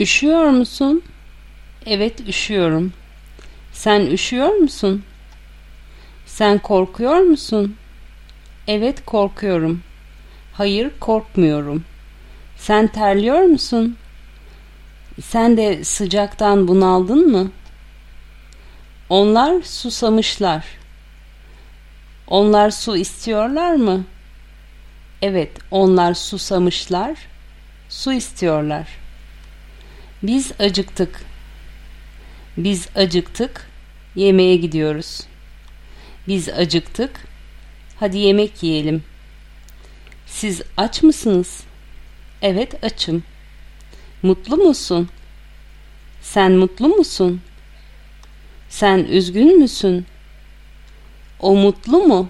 Üşüyor musun? Evet üşüyorum. Sen üşüyor musun? Sen korkuyor musun? Evet korkuyorum. Hayır korkmuyorum. Sen terliyor musun? Sen de sıcaktan bunaldın mı? Onlar susamışlar. Onlar su istiyorlar mı? Evet, onlar susamışlar. Su istiyorlar. Biz acıktık. Biz acıktık. Yemeğe gidiyoruz. Biz acıktık. Hadi yemek yiyelim. Siz aç mısınız? Evet, açım. Mutlu musun? Sen mutlu musun? Sen üzgün müsün? O mutlu mu?